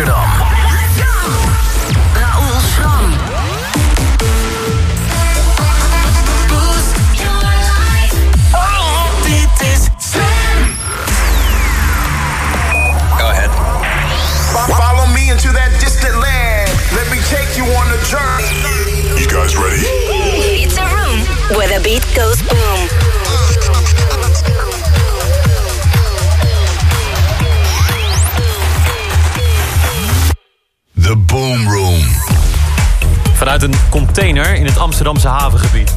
Amsterdam. Raoul Schram. Boost your life. Oh, dit is Slam. Go ahead. Follow me into that distant land. Let me take you on a journey. You guys ready? It's a room where the beat goes Amsterdamse havengebied.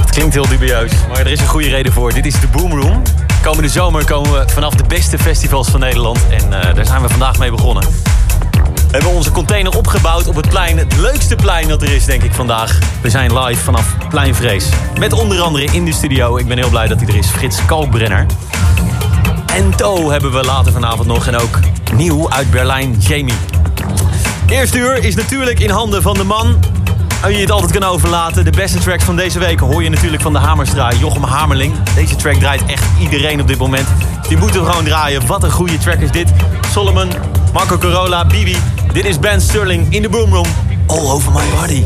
Het klinkt heel dubieus, maar er is een goede reden voor. Dit is de Boom Room. Komende zomer komen we vanaf de beste festivals van Nederland. En eh, daar zijn we vandaag mee begonnen. We hebben onze container opgebouwd op het plein. Het leukste plein dat er is, denk ik, vandaag. We zijn live vanaf Pleinvrees. Met onder andere in de studio, ik ben heel blij dat hij er is, Frits Kalkbrenner. En To hebben we later vanavond nog. En ook nieuw uit Berlijn, Jamie. Eerste uur is natuurlijk in handen van de man wie je het altijd kan overlaten. De beste tracks van deze week hoor je natuurlijk van de Hamerstra, Jochem Hamerling. Deze track draait echt iedereen op dit moment. Die moeten gewoon draaien. Wat een goede track is dit. Solomon, Marco Corolla, Bibi. Dit is Ben Sterling in de Boomroom. All over my body.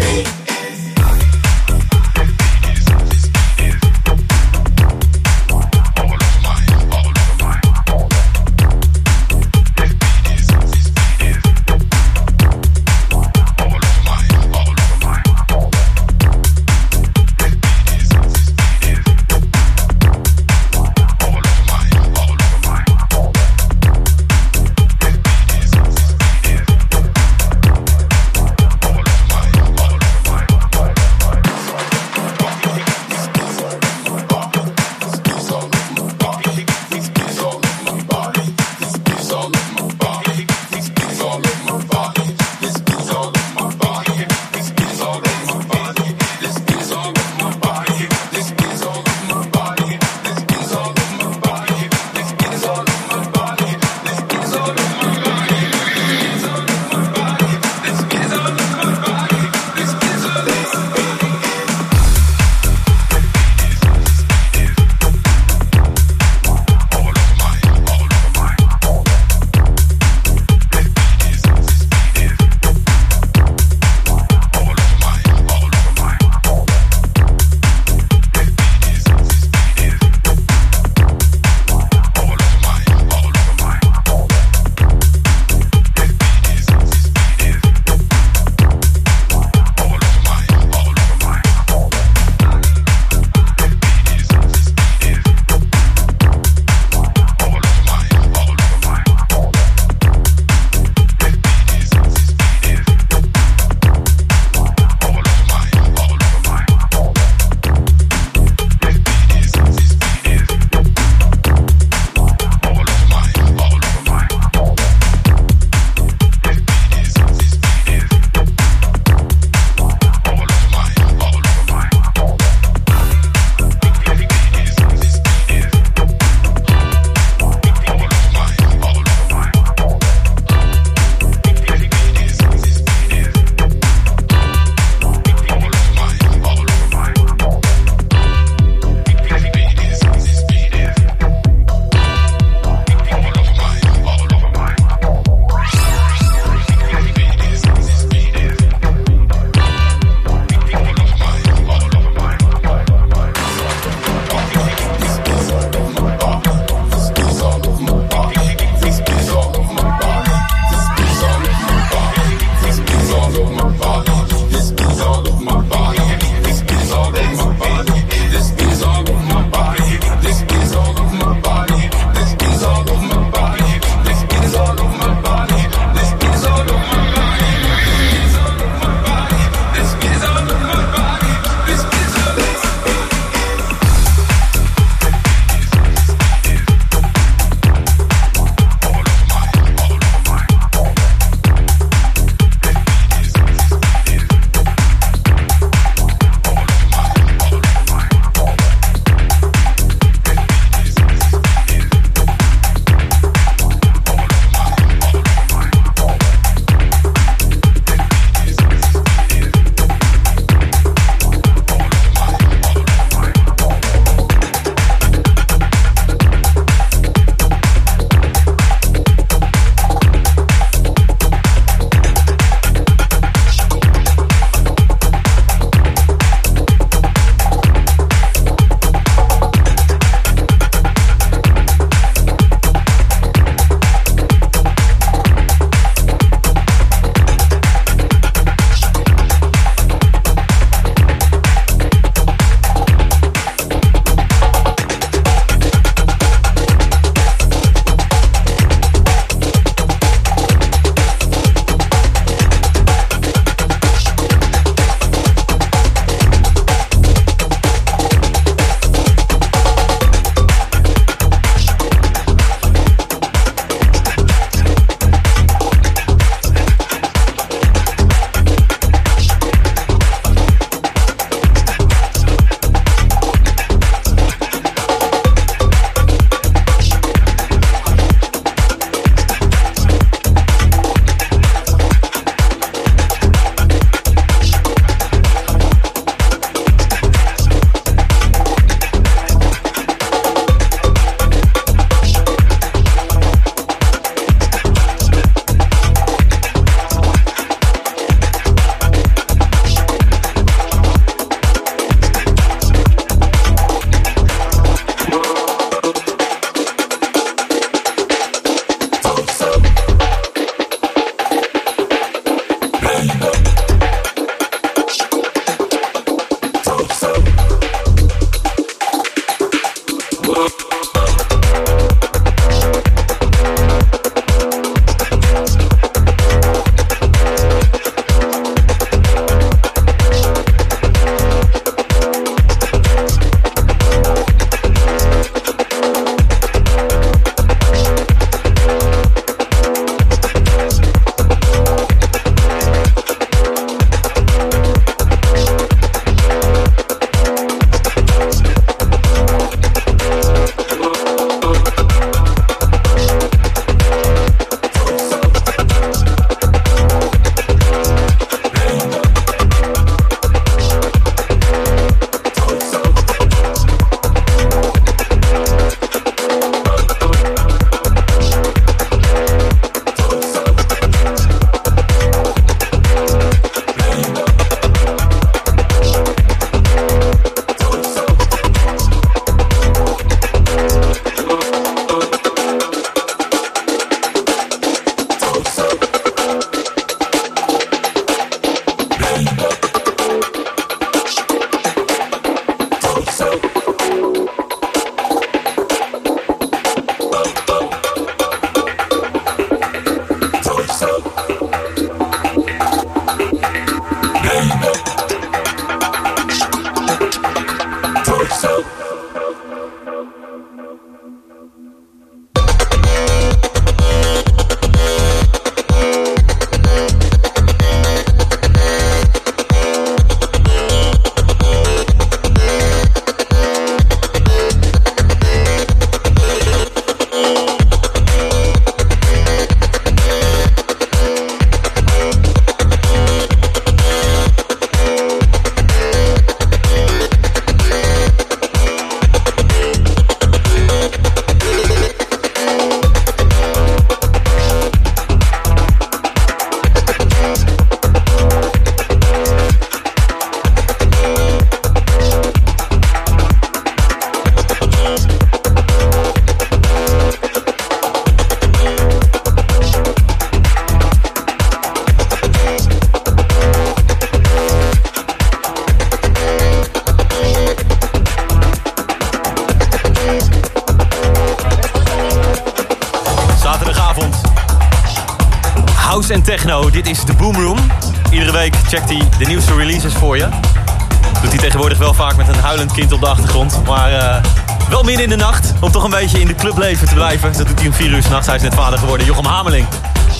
Huilend kind op de achtergrond. Maar eh, wel midden in de nacht, om toch een beetje in de clubleven te blijven. Dat doet hij om 4 uur s'nachts. Hij is net vader geworden. Jochem Hameling.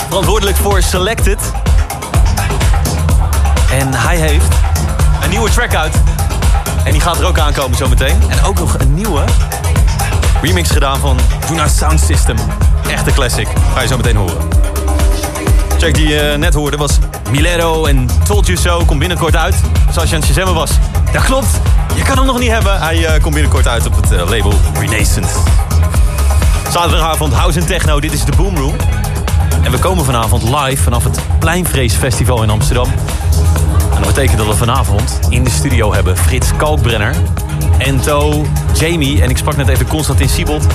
Verantwoordelijk voor Selected. En hij heeft een nieuwe track uit. En die gaat er ook aankomen zometeen. En ook nog een nieuwe remix gedaan van Duna Sound System. Echte classic. Ga je zo meteen horen. Check die je net hoorde was Milero en Told You So. Komt binnenkort uit. Zoals je aan het was. Dat klopt. Je kan hem nog niet hebben. Hij eh, komt binnenkort uit op het eh, label Renaissance. Zaterdagavond House en Techno. Dit is de Boomroom. En we komen vanavond live vanaf het Pleinvrees Festival in Amsterdam. En dat betekent dat we vanavond in de studio hebben Frits Kalkbrenner, Ento, Jamie en ik sprak net even Constantin Siebold.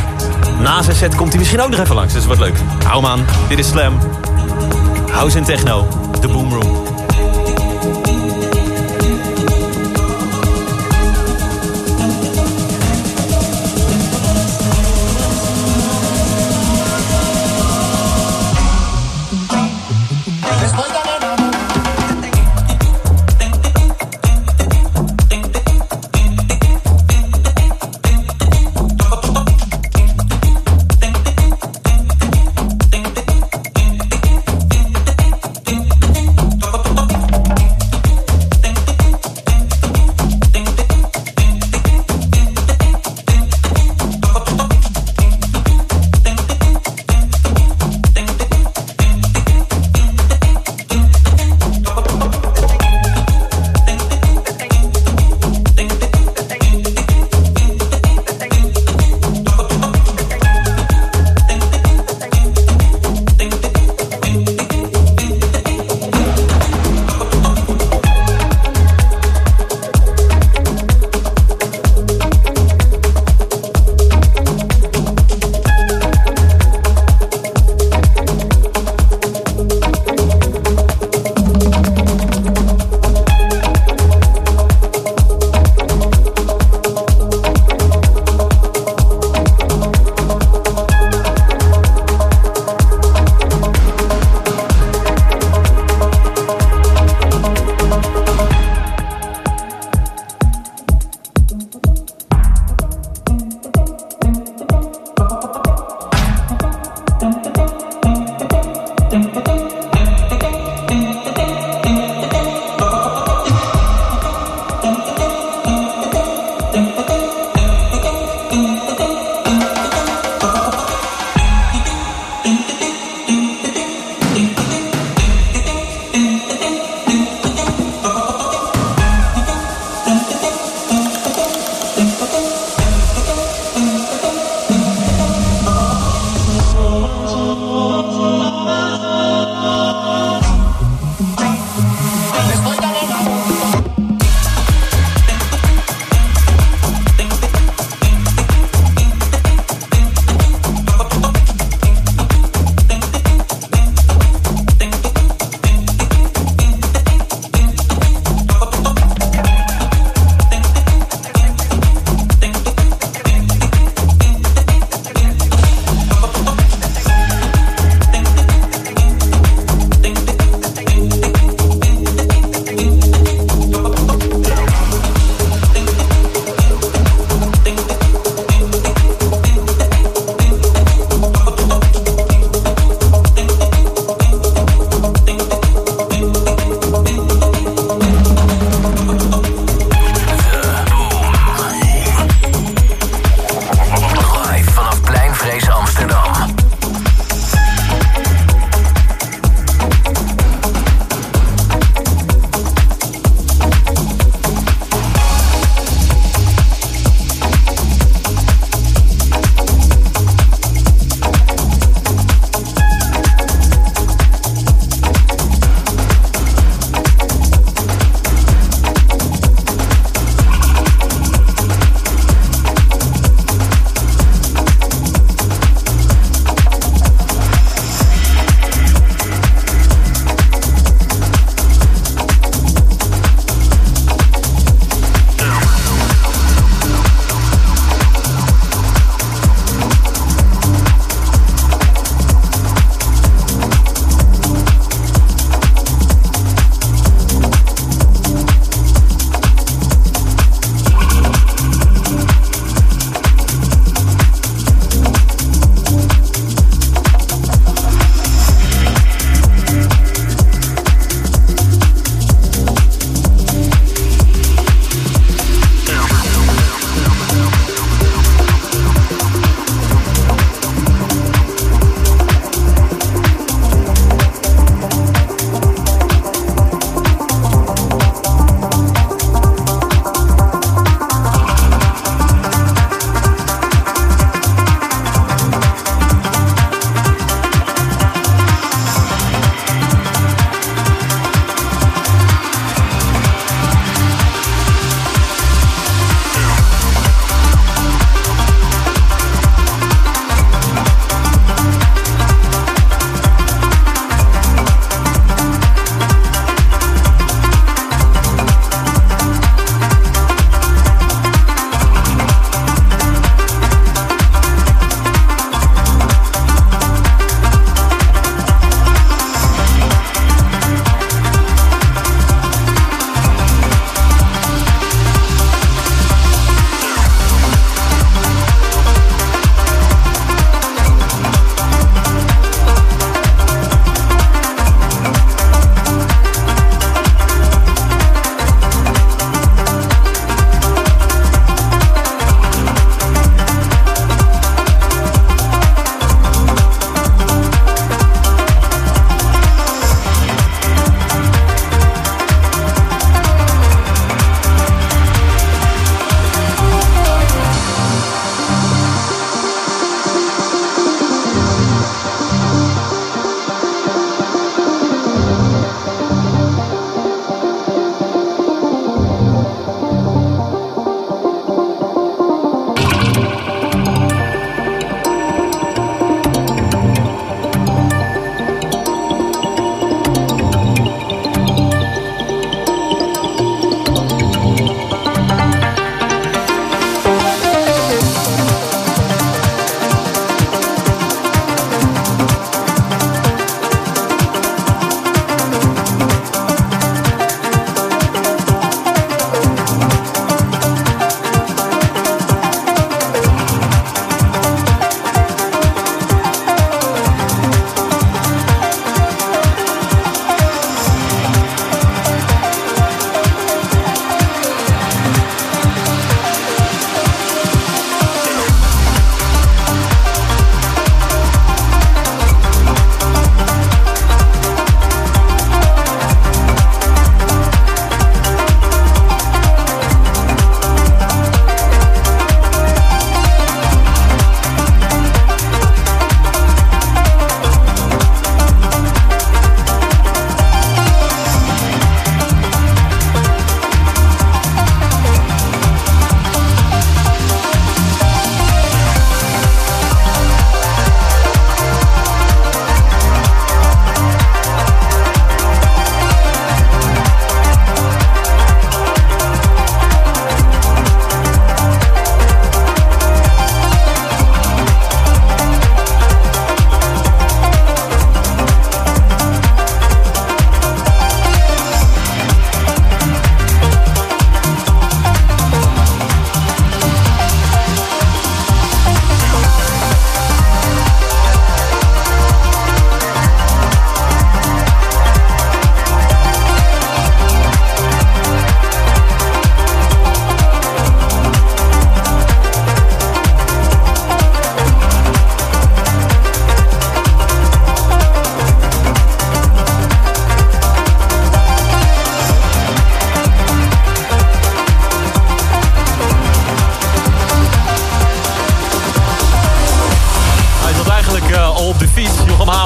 Na zijn set komt hij misschien ook nog even langs, dus wat leuk. Hou hem aan, dit is Slam. House en Techno, de Boomroom. Thank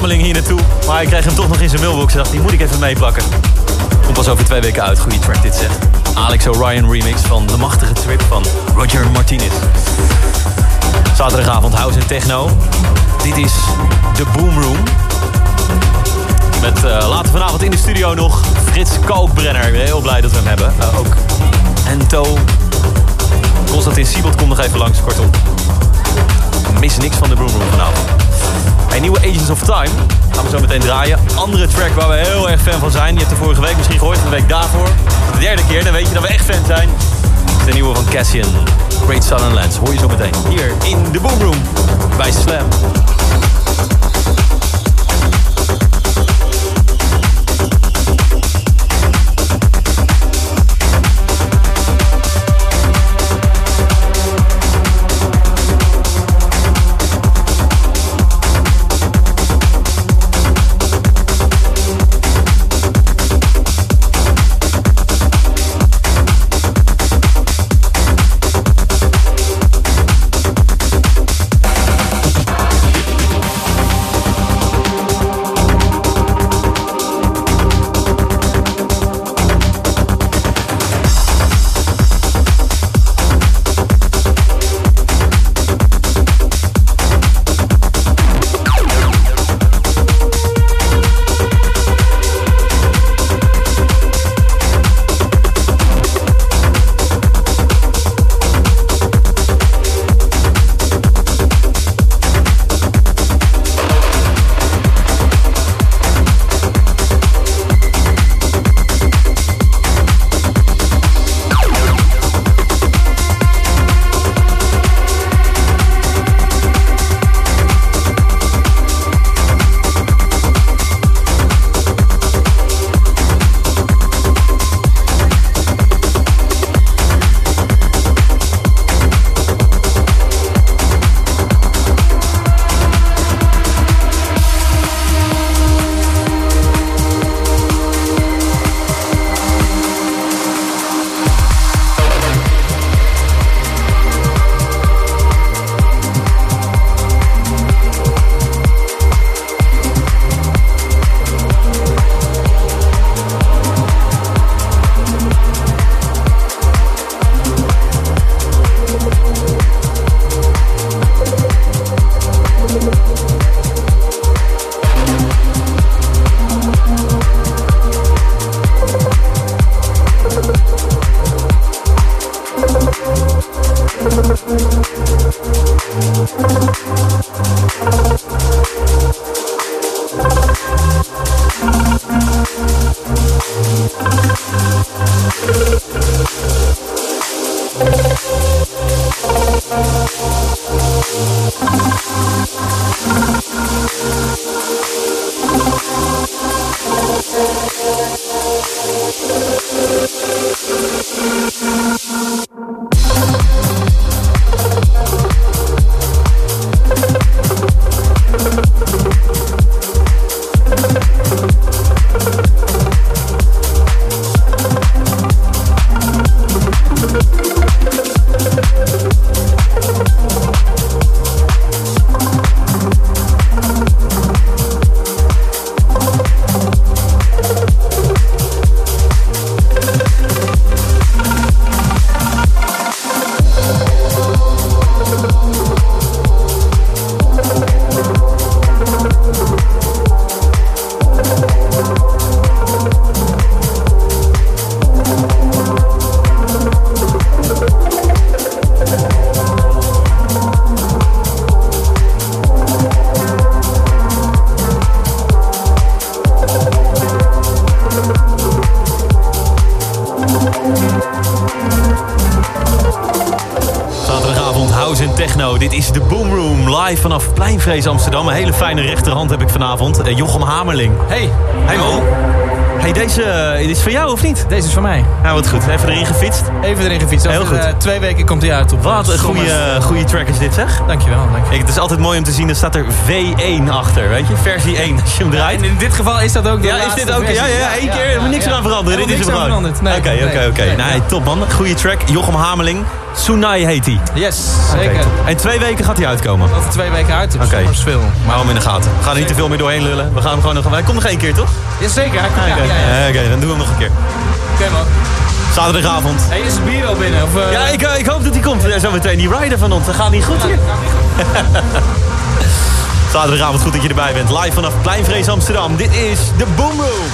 Hameling hier naartoe. Maar hij kreeg hem toch nog in zijn mailbox. En dacht, die moet ik even meepakken. Komt pas over twee weken uit. Goeie track dit zeg. Alex O'Ryan remix van de machtige trip van Roger Martinez. Zaterdagavond House en Techno. Dit is de Boom Room. Met eh, later vanavond in de studio nog Frits Kalkbrenner. Ik ben heel blij dat we hem hebben. Eh, ook Ento. Constantin Siebelt komt nog even langs, kortom. Mis niks van de Boom Room vanavond. Een nieuwe Agents of Time. Gaan we zo meteen draaien. Andere track waar we heel erg fan van zijn. Je hebt de vorige week misschien gehoord. De week daarvoor. De derde keer. Dan weet je dat we echt fan zijn. De nieuwe van Cassian. Great and Lands. Hoor je zo meteen. Hier in de Boom Room. Bij Slam. Deze is van mij. Nou, wat goed. Even erin gefietst. Even erin gefietst. Heel goed. eh, twee weken komt hij uit op Wat een Sommers. goede, goede track is dit, zeg. Dankjewel, dankjewel. Ik, het is altijd mooi om te zien, er staat er V1 achter, weet je? Versie 1, als je hem draait. En in dit geval is dat ook de Ja, is dit ook? Ja, ja, ja, één keer. Er moet niks aan veranderen. Er Dit is hem Oké, oké, oké. nee, top man. Goede track. Jochem Hameling. Tsunai heet hij. Yes, zeker. En twee weken gaat hij uitkomen. Over twee weken uit. Oké. Okay. veel. Maar hem in de gaten. We gaan er niet te veel meer doorheen lullen. We gaan hem gewoon nog... Hij komt nog één keer, toch? Ja, zeker. Hij komt- Oké, Ja, ja, ja. Eh, oké, dan doen we hem nog een keer. Oké, man. Zaterdagavond. Hey, is het bier al binnen? Of, eh, Ja, ik, eh, ik hoop dat hij komt. Ja, Zometeen die rider van ons. Dat gaat niet goed hier. Zaterdagavond goed dat je erbij bent. Live vanaf Kleinvrees Amsterdam. Dit is de Boom Room.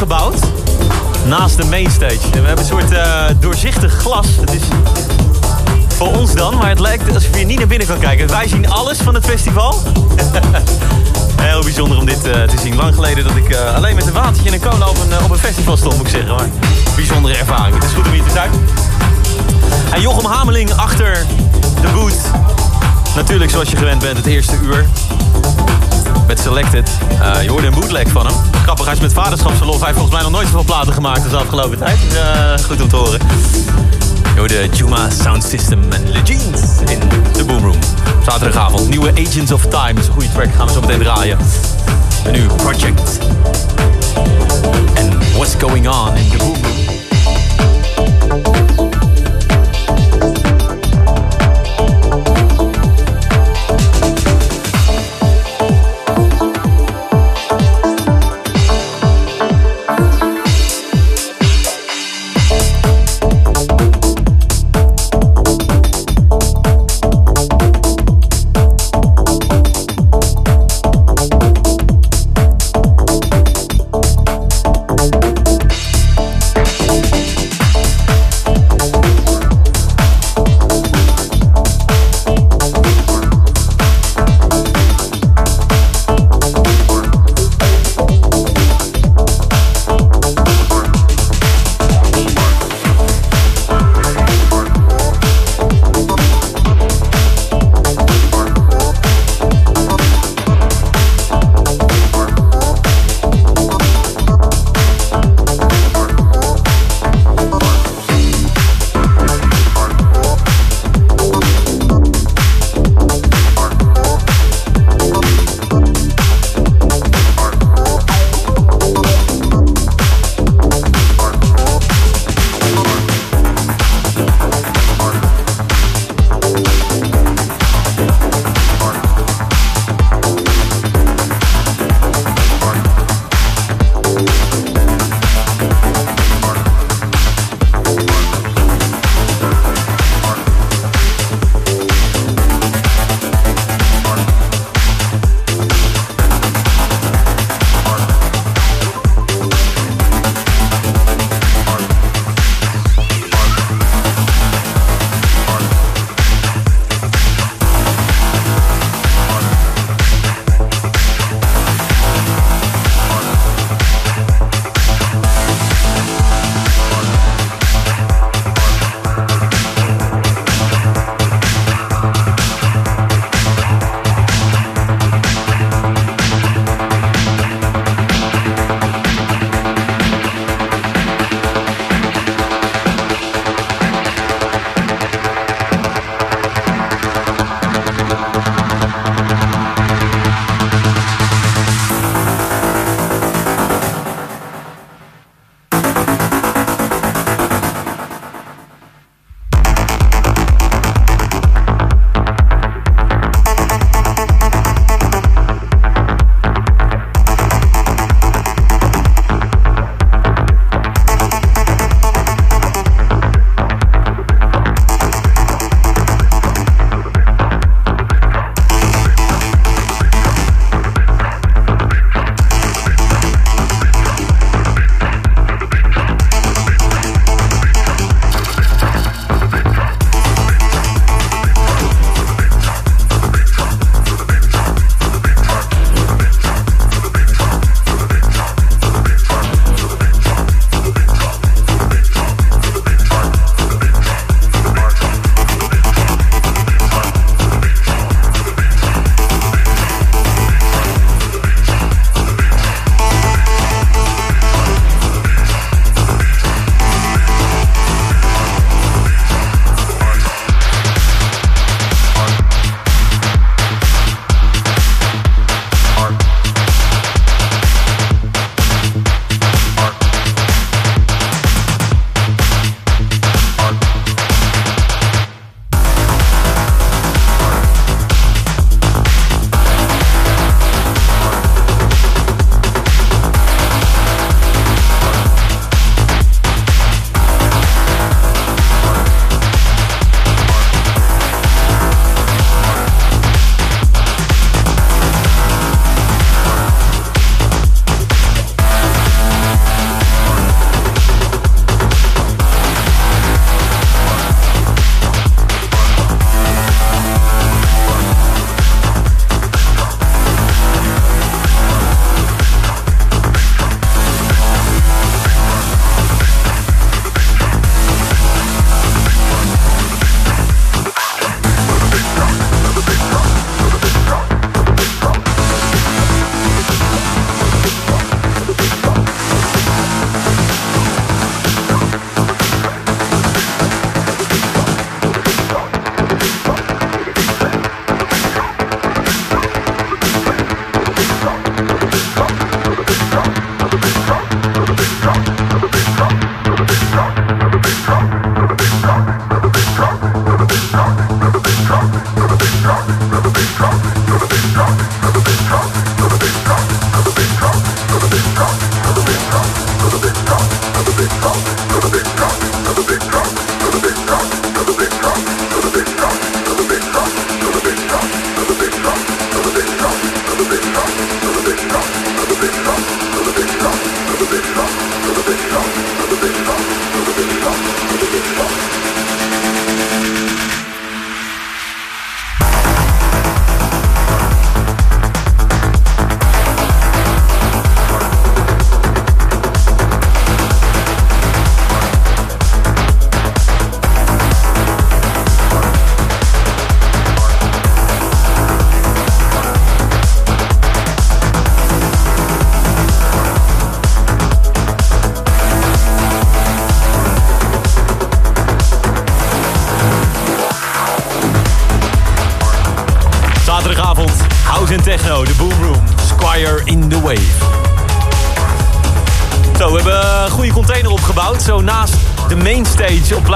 Opgebouwd naast de mainstage. We hebben een soort eh, doorzichtig glas. Het is voor ons dan, maar het lijkt alsof je niet naar binnen kan kijken. Wij zien alles van het festival. Heel bijzonder om dit eh, te zien. Lang geleden dat ik eh, alleen met een watertje en een cola op een, op een festival stond, moet ik zeggen. Maar bijzondere ervaring. Het is goed om hier te zijn. En Jochem Hameling achter de boot. Natuurlijk, zoals je gewend bent, het eerste uur. Met Selected. Eh, je hoorde een bootleg van hem. Grappig, hij met vaderschapsverlof. Hij heeft volgens mij nog nooit zoveel platen gemaakt als de afgelopen tijd. Dus, eh, goed om te horen. Je hoorde Juma Sound System en Legends in de Boomroom. Zaterdagavond, nieuwe Agents of Time. Dat is een goede track, gaan we zo meteen draaien. En nu Project. En What's Going On in de Boomroom.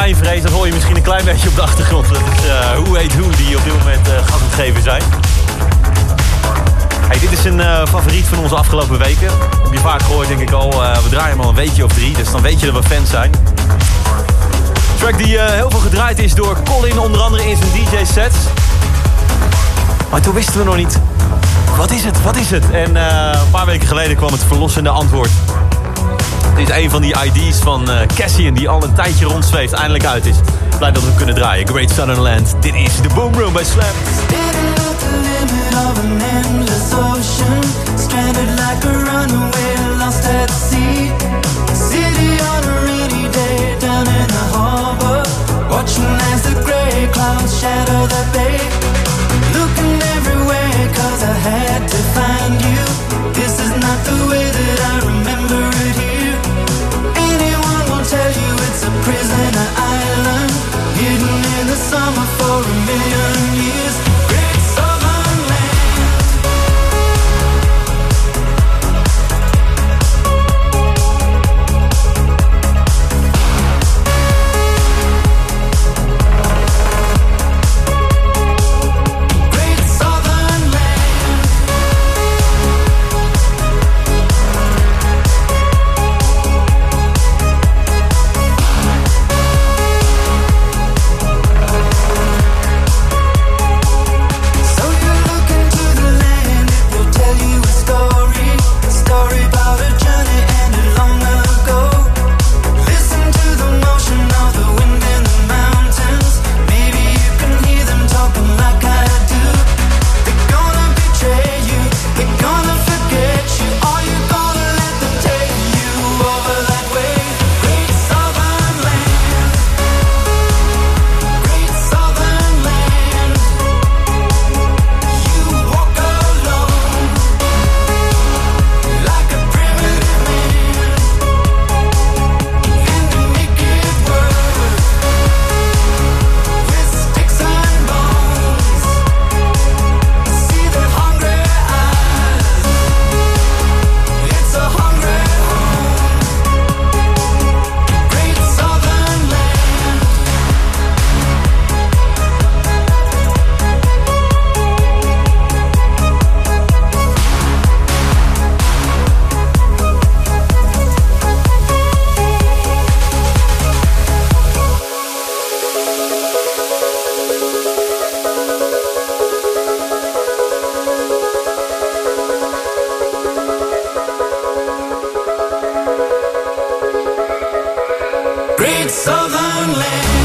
Pleinvrees. Dat hoor je misschien een klein beetje op de achtergrond. Dat is uh, Who Heet Who die op dit moment uh, het geven zijn. Dit is een uh, favoriet van onze afgelopen weken. Heb je vaak gehoord denk ik al. we draaien hem al een weekje of drie. Dus dan weet je dat we fans zijn. Een track die heel veel gedraaid is door Colin. Onder andere in zijn DJ-sets. Maar toen wisten we nog niet... Wat is het? Wat is het? En een paar weken geleden kwam het verlossende antwoord. Dit is een van die ID's van uh, Cassian die al een tijdje rondzweeft, eindelijk uit is. Blij dat we kunnen draaien. Great Southern Land. Dit is de Boom Room bij Slam. Watching as the gray clouds shadow the bay. Looking everywhere, cause I had to find you. This is not the way that I remember it prisoner island. Hidden in the summer for a million years. Great Southern Land.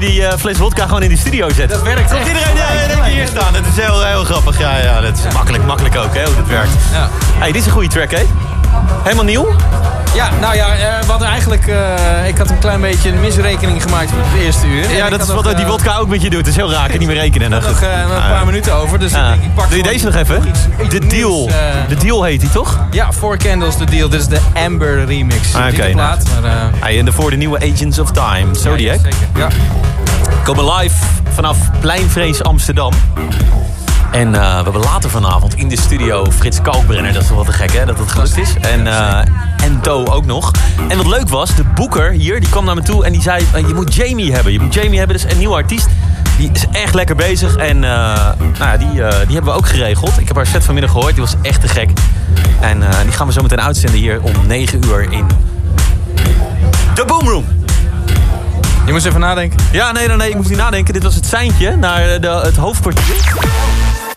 Je die eh, fles vodka gewoon in de studio zet. Dat werkt Komt iedereen ja, in één keer hier staan. Dat is heel, heel grappig. Ja, ja, dat is makkelijk, makkelijk ook, hè, hoe dat werkt. Ja. hey, dit is een goede track, hè? Helemaal nieuw? Ja, nou ja, eh, wat eigenlijk... eh, ik had een klein beetje een misrekening gemaakt op het eerste uur. Ja, dat is wat die eh, vodka ook met je doet. Het is heel raar, ik niet meer rekenen. Nou, nog eh, een Ah, paar minuten over, dus ja. ik ik pak Doe je deze nog even? De Deal. eh, De Deal heet die, toch? Ja, Four Candles, de deal. Dit is de Amber remix. Ah, oké, maar... eh, Hey, en daarvoor de nieuwe Agents of Time. Zodiac. ja, zeker. Ja. Komen live vanaf Pleinvrees Amsterdam. En eh, we hebben later vanavond in de studio Frits Kalkbrenner. Dat is wel wat te gek, hè? Dat het gelukt is. En, eh en Do ook nog. En wat leuk was, de boeker hier, die kwam naar me toe en die zei... eh, je moet Jamie hebben. Je moet Jamie hebben, dat is een nieuwe artiest. Die is echt lekker bezig. En nou ja, die, die hebben we ook geregeld. Ik heb haar set vanmiddag gehoord, die was echt te gek. En die gaan we zo meteen uitzenden hier om 9 uur in de Boomroom. Je moest even nadenken. Ja, nee, nee, nee, ik moest niet nadenken. Dit was het seintje naar de, het hoofdkwartier.